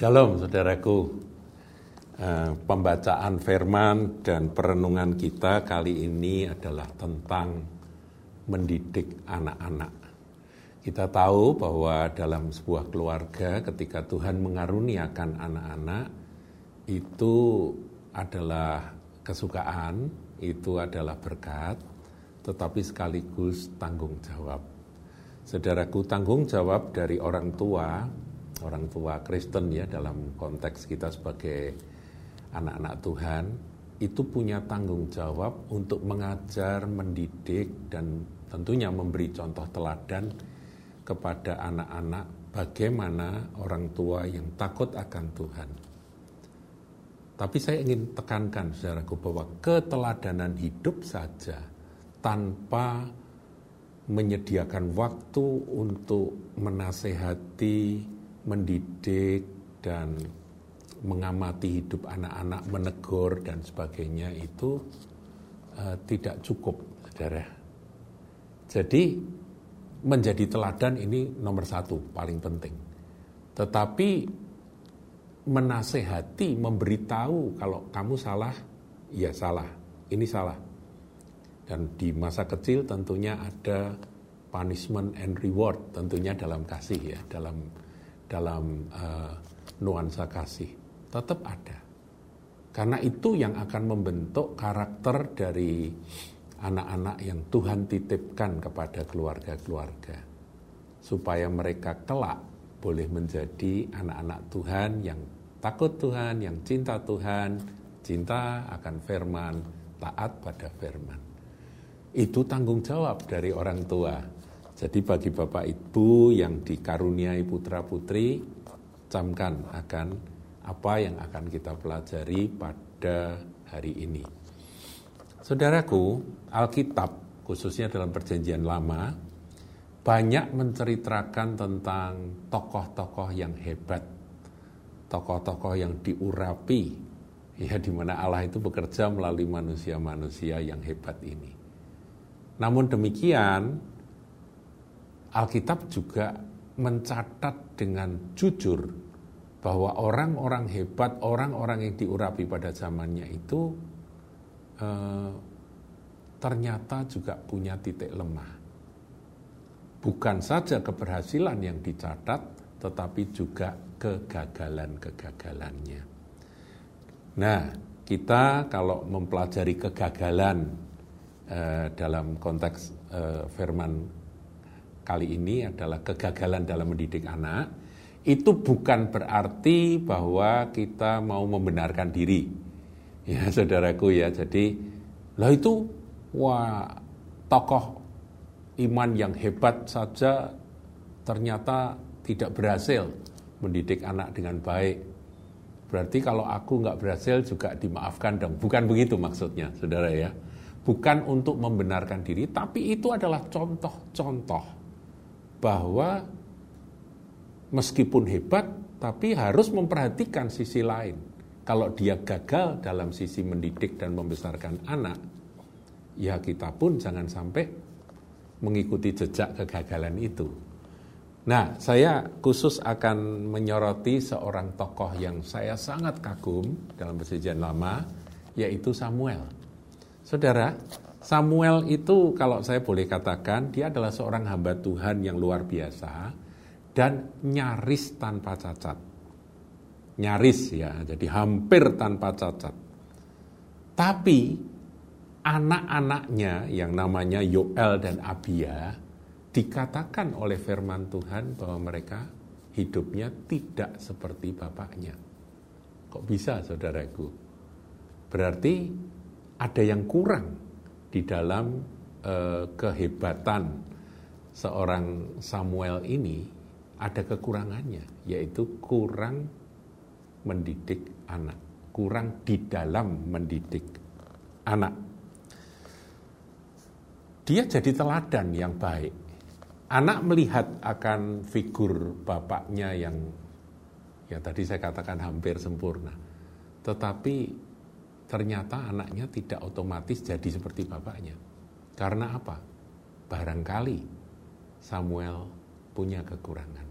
Shalom saudaraku. Eh, pembacaan firman dan perenungan kita kali ini adalah tentang mendidik anak-anak. Kita tahu bahwa dalam sebuah keluarga ketika Tuhan mengaruniakan anak-anak itu adalah kesukaan, itu adalah berkat, tetapi sekaligus tanggung jawab. Saudaraku, tanggung jawab dari orang tua, orang tua Kristen ya dalam konteks kita sebagai anak-anak Tuhan itu punya tanggung jawab untuk mengajar, mendidik, dan tentunya memberi contoh teladan kepada anak-anak bagaimana orang tua yang takut akan Tuhan. Tapi saya ingin tekankan saudaraku bahwa keteladanan hidup saja tanpa menyediakan waktu untuk menasehati, mendidik, dan mengamati hidup anak-anak, menegur dan sebagainya itu uh, tidak cukup, saudara. Jadi menjadi teladan ini nomor satu paling penting. Tetapi menasehati, memberitahu kalau kamu salah, ya salah, ini salah. Dan di masa kecil tentunya ada punishment and reward, tentunya dalam kasih ya, dalam dalam uh, nuansa kasih tetap ada. Karena itu yang akan membentuk karakter dari anak-anak yang Tuhan titipkan kepada keluarga-keluarga. Supaya mereka kelak boleh menjadi anak-anak Tuhan yang takut Tuhan, yang cinta Tuhan, cinta akan firman, taat pada firman. Itu tanggung jawab dari orang tua. Jadi bagi Bapak Ibu yang dikaruniai putra-putri, camkan akan apa yang akan kita pelajari pada hari ini. Saudaraku, Alkitab khususnya dalam perjanjian lama banyak menceritakan tentang tokoh-tokoh yang hebat, tokoh-tokoh yang diurapi, ya di mana Allah itu bekerja melalui manusia-manusia yang hebat ini. Namun demikian, Alkitab juga mencatat dengan jujur bahwa orang-orang hebat, orang-orang yang diurapi pada zamannya itu eh, ternyata juga punya titik lemah. Bukan saja keberhasilan yang dicatat, tetapi juga kegagalan-kegagalannya. Nah, kita kalau mempelajari kegagalan eh, dalam konteks eh, firman kali ini adalah kegagalan dalam mendidik anak, itu bukan berarti bahwa kita mau membenarkan diri. Ya, saudaraku ya. Jadi, lah itu wah tokoh iman yang hebat saja ternyata tidak berhasil mendidik anak dengan baik. Berarti kalau aku nggak berhasil juga dimaafkan dong. Bukan begitu maksudnya, saudara ya. Bukan untuk membenarkan diri, tapi itu adalah contoh-contoh bahwa meskipun hebat, tapi harus memperhatikan sisi lain. Kalau dia gagal dalam sisi mendidik dan membesarkan anak, ya kita pun jangan sampai mengikuti jejak kegagalan itu. Nah, saya khusus akan menyoroti seorang tokoh yang saya sangat kagum dalam perjanjian lama, yaitu Samuel. Saudara, Samuel itu kalau saya boleh katakan, dia adalah seorang hamba Tuhan yang luar biasa, dan nyaris tanpa cacat. Nyaris ya, jadi hampir tanpa cacat. Tapi anak-anaknya yang namanya Yoel dan Abia dikatakan oleh firman Tuhan bahwa mereka hidupnya tidak seperti bapaknya. Kok bisa saudaraku? Berarti ada yang kurang di dalam eh, kehebatan seorang Samuel ini ada kekurangannya, yaitu kurang mendidik anak, kurang di dalam mendidik anak. Dia jadi teladan yang baik. Anak melihat akan figur bapaknya yang ya tadi saya katakan hampir sempurna. Tetapi ternyata anaknya tidak otomatis jadi seperti bapaknya. Karena apa? Barangkali Samuel punya kekurangan.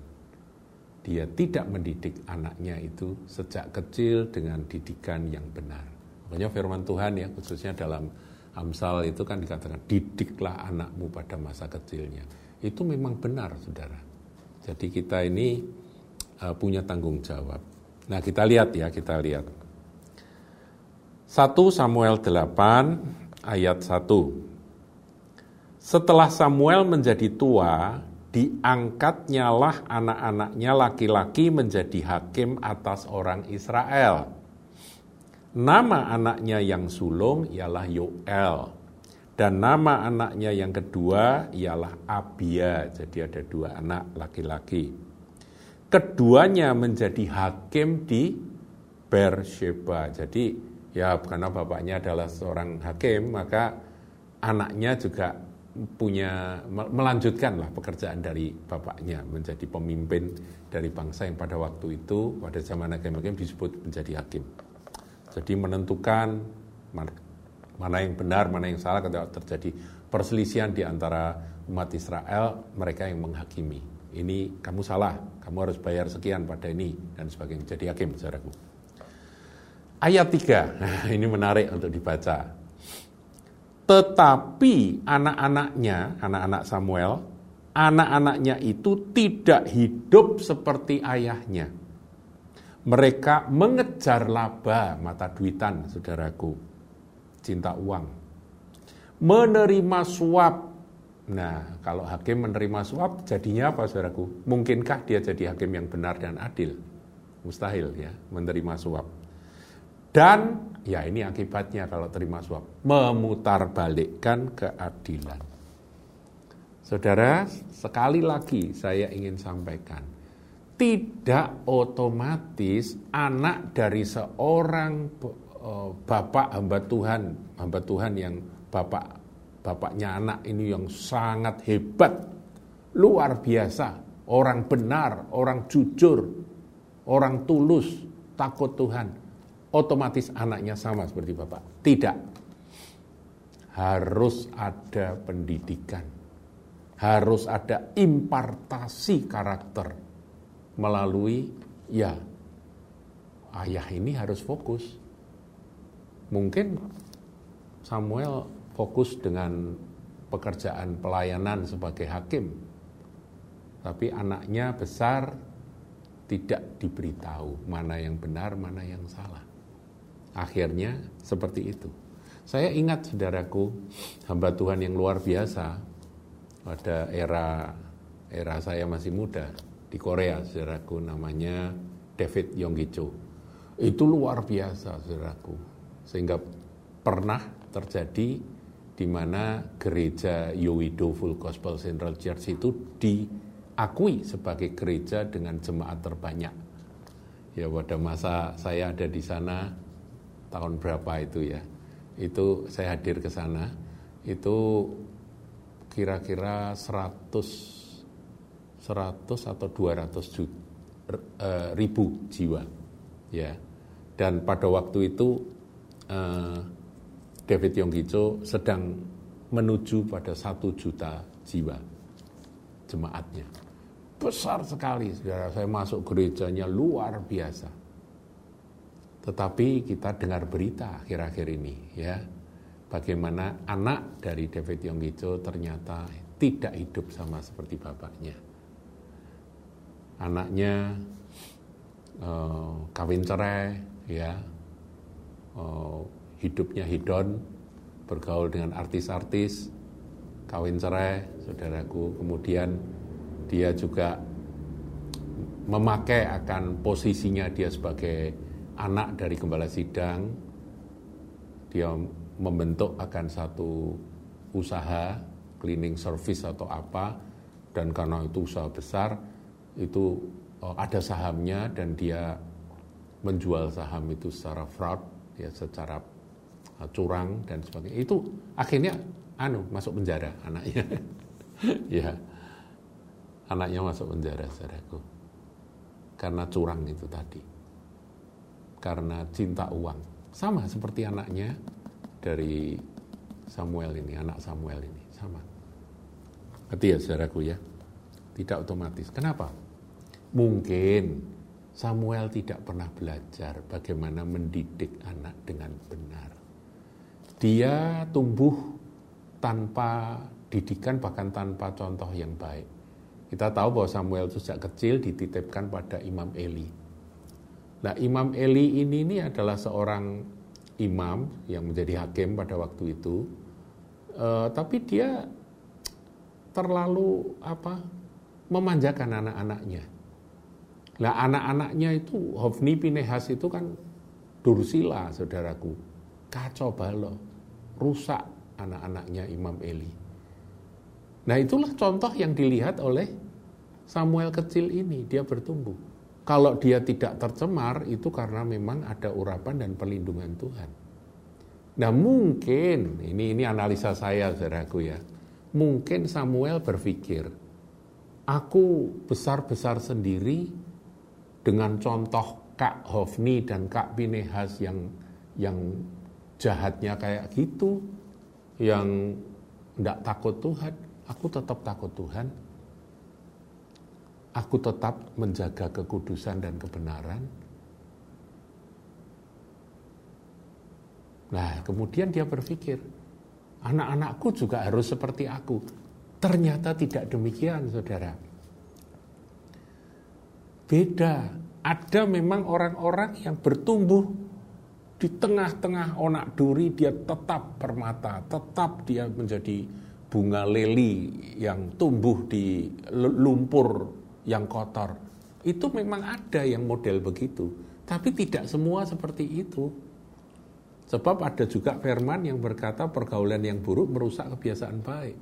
dia tidak mendidik anaknya itu sejak kecil dengan didikan yang benar. Makanya firman Tuhan ya khususnya dalam Amsal itu kan dikatakan didiklah anakmu pada masa kecilnya. Itu memang benar Saudara. Jadi kita ini uh, punya tanggung jawab. Nah, kita lihat ya, kita lihat. 1 Samuel 8 ayat 1. Setelah Samuel menjadi tua, diangkatnyalah anak-anaknya laki-laki menjadi hakim atas orang Israel. Nama anaknya yang sulung ialah Yoel. Dan nama anaknya yang kedua ialah Abia. Jadi ada dua anak laki-laki. Keduanya menjadi hakim di Bersheba. Jadi ya karena bapaknya adalah seorang hakim, maka anaknya juga punya melanjutkanlah pekerjaan dari bapaknya menjadi pemimpin dari bangsa yang pada waktu itu pada zaman hakim-hakim disebut menjadi hakim. Jadi menentukan mana yang benar, mana yang salah ketika terjadi perselisihan di antara umat Israel, mereka yang menghakimi. Ini kamu salah, kamu harus bayar sekian pada ini dan sebagainya. Jadi hakim, saudaraku. Ayat 3, ini menarik untuk dibaca. Tetapi anak-anaknya, anak-anak Samuel, anak-anaknya itu tidak hidup seperti ayahnya mereka mengejar laba mata duitan, saudaraku. Cinta uang. Menerima suap. Nah, kalau hakim menerima suap, jadinya apa, saudaraku? Mungkinkah dia jadi hakim yang benar dan adil? Mustahil ya, menerima suap. Dan ya ini akibatnya kalau terima suap. Memutarbalikkan keadilan. Saudara, sekali lagi saya ingin sampaikan tidak otomatis anak dari seorang eh, bapak hamba Tuhan, hamba Tuhan yang bapak bapaknya anak ini yang sangat hebat, luar biasa, orang benar, orang jujur, orang tulus, takut Tuhan, otomatis anaknya sama seperti bapak. Tidak. Harus ada pendidikan. Harus ada impartasi karakter melalui ya ayah ini harus fokus. Mungkin Samuel fokus dengan pekerjaan pelayanan sebagai hakim. Tapi anaknya besar tidak diberitahu mana yang benar, mana yang salah. Akhirnya seperti itu. Saya ingat saudaraku, hamba Tuhan yang luar biasa pada era era saya masih muda di Korea, saudaraku, namanya David Yonggicho. Itu luar biasa, saudaraku. Sehingga pernah terjadi di mana gereja Yowido Full Gospel Central Church itu diakui sebagai gereja dengan jemaat terbanyak. Ya pada masa saya ada di sana tahun berapa itu ya. Itu saya hadir ke sana itu kira-kira 100 100 atau 200 juta, uh, ribu jiwa ya. Dan pada waktu itu uh, David Yonggicho sedang menuju pada satu juta jiwa jemaatnya. Besar sekali saudara. Saya masuk gerejanya luar biasa tetapi kita dengar berita akhir-akhir ini ya. Bagaimana anak dari David Yonggicho ternyata tidak hidup sama seperti bapaknya. Anaknya uh, kawin cerai, ya, uh, hidupnya hidon, bergaul dengan artis-artis, kawin cerai, saudaraku. Kemudian dia juga memakai akan posisinya dia sebagai anak dari gembala sidang. Dia membentuk akan satu usaha cleaning service atau apa dan karena itu usaha besar itu uh, ada sahamnya dan dia menjual saham itu secara fraud, ya secara uh, curang dan sebagainya. Itu akhirnya anu masuk penjara anaknya. ya. Anaknya masuk penjara saudaraku. Karena curang itu tadi. Karena cinta uang. Sama seperti anaknya dari Samuel ini, anak Samuel ini, sama. Ngerti ya saudaraku ya? Tidak otomatis. Kenapa? Mungkin Samuel tidak pernah belajar bagaimana mendidik anak dengan benar. Dia tumbuh tanpa didikan bahkan tanpa contoh yang baik. Kita tahu bahwa Samuel sejak kecil dititipkan pada Imam Eli. Nah, Imam Eli ini, ini adalah seorang imam yang menjadi hakim pada waktu itu. Uh, tapi dia terlalu apa memanjakan anak-anaknya. Nah anak-anaknya itu Hofni Pinehas itu kan dursila saudaraku. Kacau balau, rusak anak-anaknya Imam Eli. Nah itulah contoh yang dilihat oleh Samuel kecil ini, dia bertumbuh. Kalau dia tidak tercemar itu karena memang ada urapan dan perlindungan Tuhan. Nah mungkin, ini ini analisa saya saudaraku ya, mungkin Samuel berpikir, aku besar-besar sendiri dengan contoh Kak Hofni dan Kak Pinehas yang yang jahatnya kayak gitu, yang tidak takut Tuhan, aku tetap takut Tuhan. Aku tetap menjaga kekudusan dan kebenaran. Nah, kemudian dia berpikir, anak-anakku juga harus seperti aku. Ternyata tidak demikian, saudara. Beda. Ada memang orang-orang yang bertumbuh di tengah-tengah onak duri, dia tetap permata, tetap dia menjadi bunga leli yang tumbuh di lumpur yang kotor. Itu memang ada yang model begitu, tapi tidak semua seperti itu. Sebab ada juga firman yang berkata pergaulan yang buruk merusak kebiasaan baik.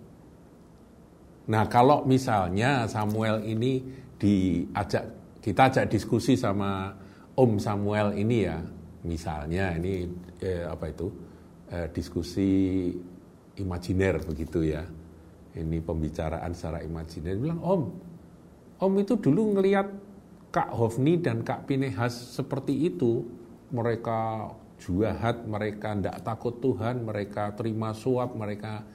Nah kalau misalnya Samuel ini diajak, kita ajak diskusi sama Om Samuel ini ya, misalnya ini eh, apa itu eh, diskusi imajiner begitu ya. Ini pembicaraan secara imajiner. bilang Om, Om itu dulu ngelihat Kak Hofni dan Kak Pinehas seperti itu, mereka juahat, mereka tidak takut Tuhan, mereka terima suap, mereka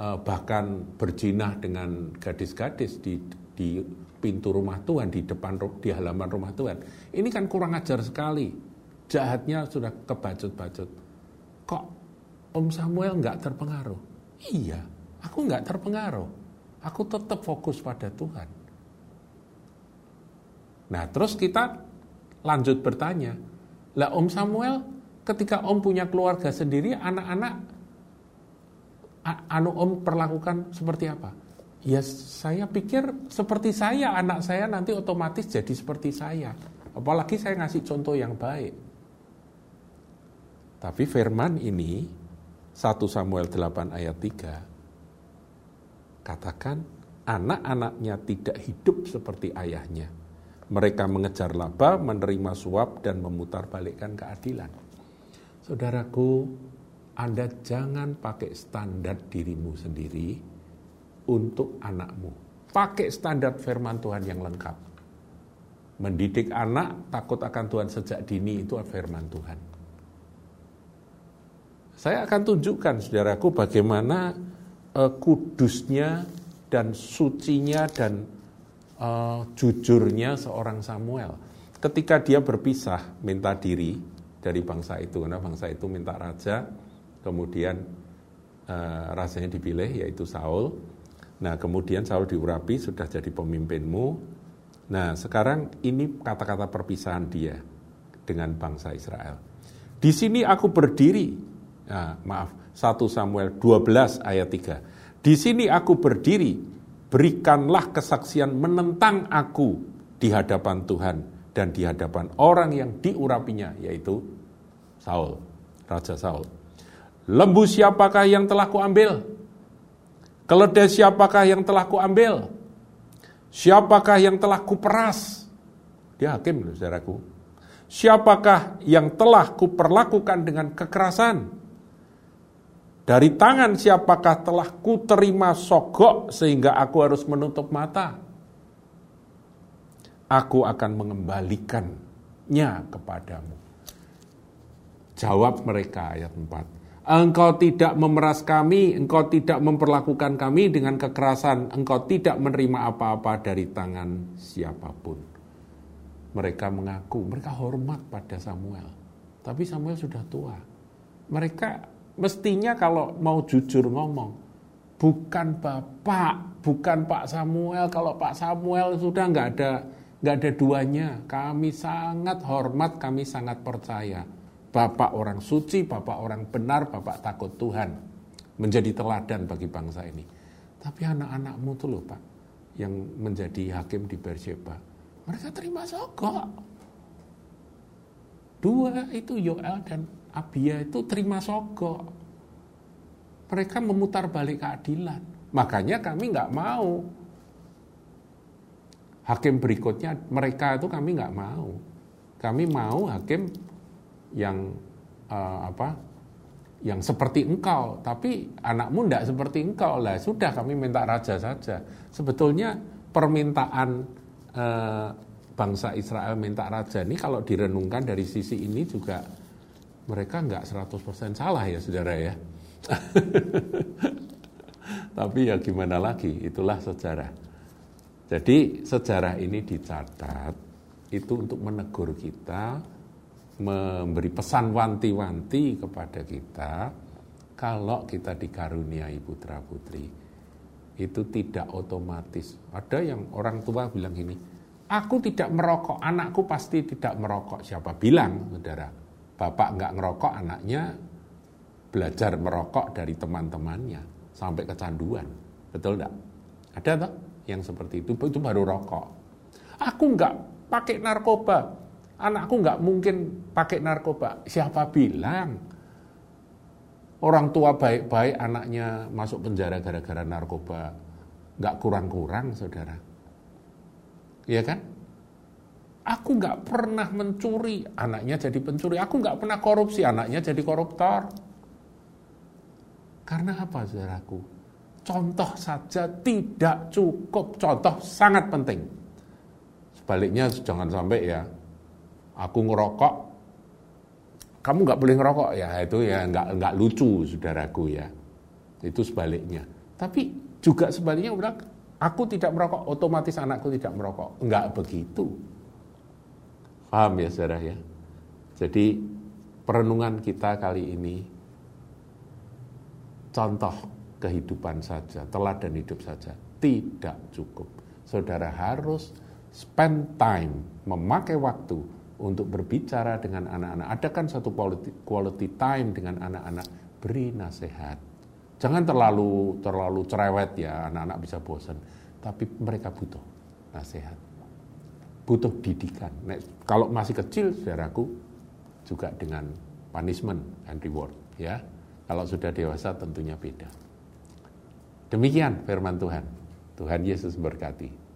uh, bahkan berjinah dengan gadis-gadis di, di pintu rumah Tuhan, di depan di halaman rumah Tuhan. Ini kan kurang ajar sekali. Jahatnya sudah kebacut-bacut. Kok Om Samuel nggak terpengaruh? Iya, aku nggak terpengaruh. Aku tetap fokus pada Tuhan. Nah, terus kita lanjut bertanya, lah Om Samuel ketika Om punya keluarga sendiri, anak-anak anu Om perlakukan seperti apa? Ya saya pikir seperti saya, anak saya nanti otomatis jadi seperti saya. Apalagi saya ngasih contoh yang baik. Tapi firman ini 1 Samuel 8 ayat 3 katakan anak-anaknya tidak hidup seperti ayahnya. Mereka mengejar laba, menerima suap, dan memutarbalikkan keadilan. Saudaraku, Anda jangan pakai standar dirimu sendiri untuk anakmu. Pakai standar firman Tuhan yang lengkap. Mendidik anak takut akan Tuhan sejak dini itu firman Tuhan. Saya akan tunjukkan saudaraku bagaimana uh, kudusnya dan sucinya dan uh, jujurnya seorang Samuel. Ketika dia berpisah minta diri, dari bangsa itu karena bangsa itu minta raja kemudian uh, rajanya dipilih yaitu Saul. Nah kemudian Saul diurapi sudah jadi pemimpinmu. Nah sekarang ini kata-kata perpisahan dia dengan bangsa Israel. Di sini aku berdiri. Nah, maaf 1 Samuel 12 ayat 3 di sini aku berdiri berikanlah kesaksian menentang aku di hadapan Tuhan dan di hadapan orang yang diurapinya yaitu Saul, Raja Saul. Lembu siapakah yang telah kuambil? Keledai siapakah yang telah kuambil? Siapakah yang telah kuperas? Dia hakim, saudaraku. Siapakah yang telah kuperlakukan dengan kekerasan? Dari tangan siapakah telah kuterima sogok sehingga aku harus menutup mata? aku akan mengembalikannya kepadamu. Jawab mereka ayat 4. Engkau tidak memeras kami, engkau tidak memperlakukan kami dengan kekerasan, engkau tidak menerima apa-apa dari tangan siapa pun. mereka mengaku, mereka hormat pada Samuel. Tapi Samuel sudah tua. Mereka mestinya kalau mau jujur ngomong, bukan Bapak, bukan Pak Samuel. Kalau Pak Samuel sudah nggak ada nggak ada duanya. Kami sangat hormat, kami sangat percaya. Bapak orang suci, Bapak orang benar, Bapak takut Tuhan. Menjadi teladan bagi bangsa ini. Tapi anak-anakmu tuh loh Pak, yang menjadi hakim di Beersheba, mereka terima sogok. Dua itu Yoel dan Abia itu terima sogok. Mereka memutar balik keadilan. Makanya kami nggak mau. Hakim berikutnya mereka itu kami nggak mau. Kami mau hakim yang uh, apa? Yang seperti engkau, tapi anakmu tidak seperti engkau lah. Sudah kami minta raja saja. Sebetulnya permintaan uh, bangsa Israel minta raja ini kalau direnungkan dari sisi ini juga mereka nggak 100% salah ya saudara ya. Tapi ya gimana lagi, itulah sejarah. Jadi sejarah ini dicatat itu untuk menegur kita, memberi pesan wanti-wanti kepada kita kalau kita dikaruniai putra putri itu tidak otomatis. Ada yang orang tua bilang gini, Aku tidak merokok, anakku pasti tidak merokok. Siapa bilang, saudara? Bapak nggak ngerokok, anaknya belajar merokok dari teman-temannya sampai kecanduan. Betul enggak? Ada tak yang seperti itu? Itu baru rokok. Aku nggak pakai narkoba. Anakku nggak mungkin pakai narkoba. Siapa bilang? Orang tua baik-baik anaknya masuk penjara gara-gara narkoba. Nggak kurang-kurang, saudara ya kan? Aku nggak pernah mencuri, anaknya jadi pencuri. Aku nggak pernah korupsi, anaknya jadi koruptor. Karena apa, saudaraku? Contoh saja tidak cukup, contoh sangat penting. Sebaliknya jangan sampai ya, aku ngerokok, kamu nggak boleh ngerokok ya itu ya nggak nggak lucu, saudaraku ya. Itu sebaliknya. Tapi juga sebaliknya udah Aku tidak merokok, otomatis anakku tidak merokok. Enggak begitu. Paham ya saudara ya? Jadi perenungan kita kali ini contoh kehidupan saja, teladan hidup saja tidak cukup. Saudara harus spend time, memakai waktu untuk berbicara dengan anak-anak. Ada kan satu quality, quality time dengan anak-anak, beri nasihat Jangan terlalu terlalu cerewet ya, anak-anak bisa bosan. Tapi mereka butuh nasihat. Butuh didikan. Nah, kalau masih kecil, saudaraku, juga dengan punishment and reward. ya. Kalau sudah dewasa tentunya beda. Demikian firman Tuhan. Tuhan Yesus berkati.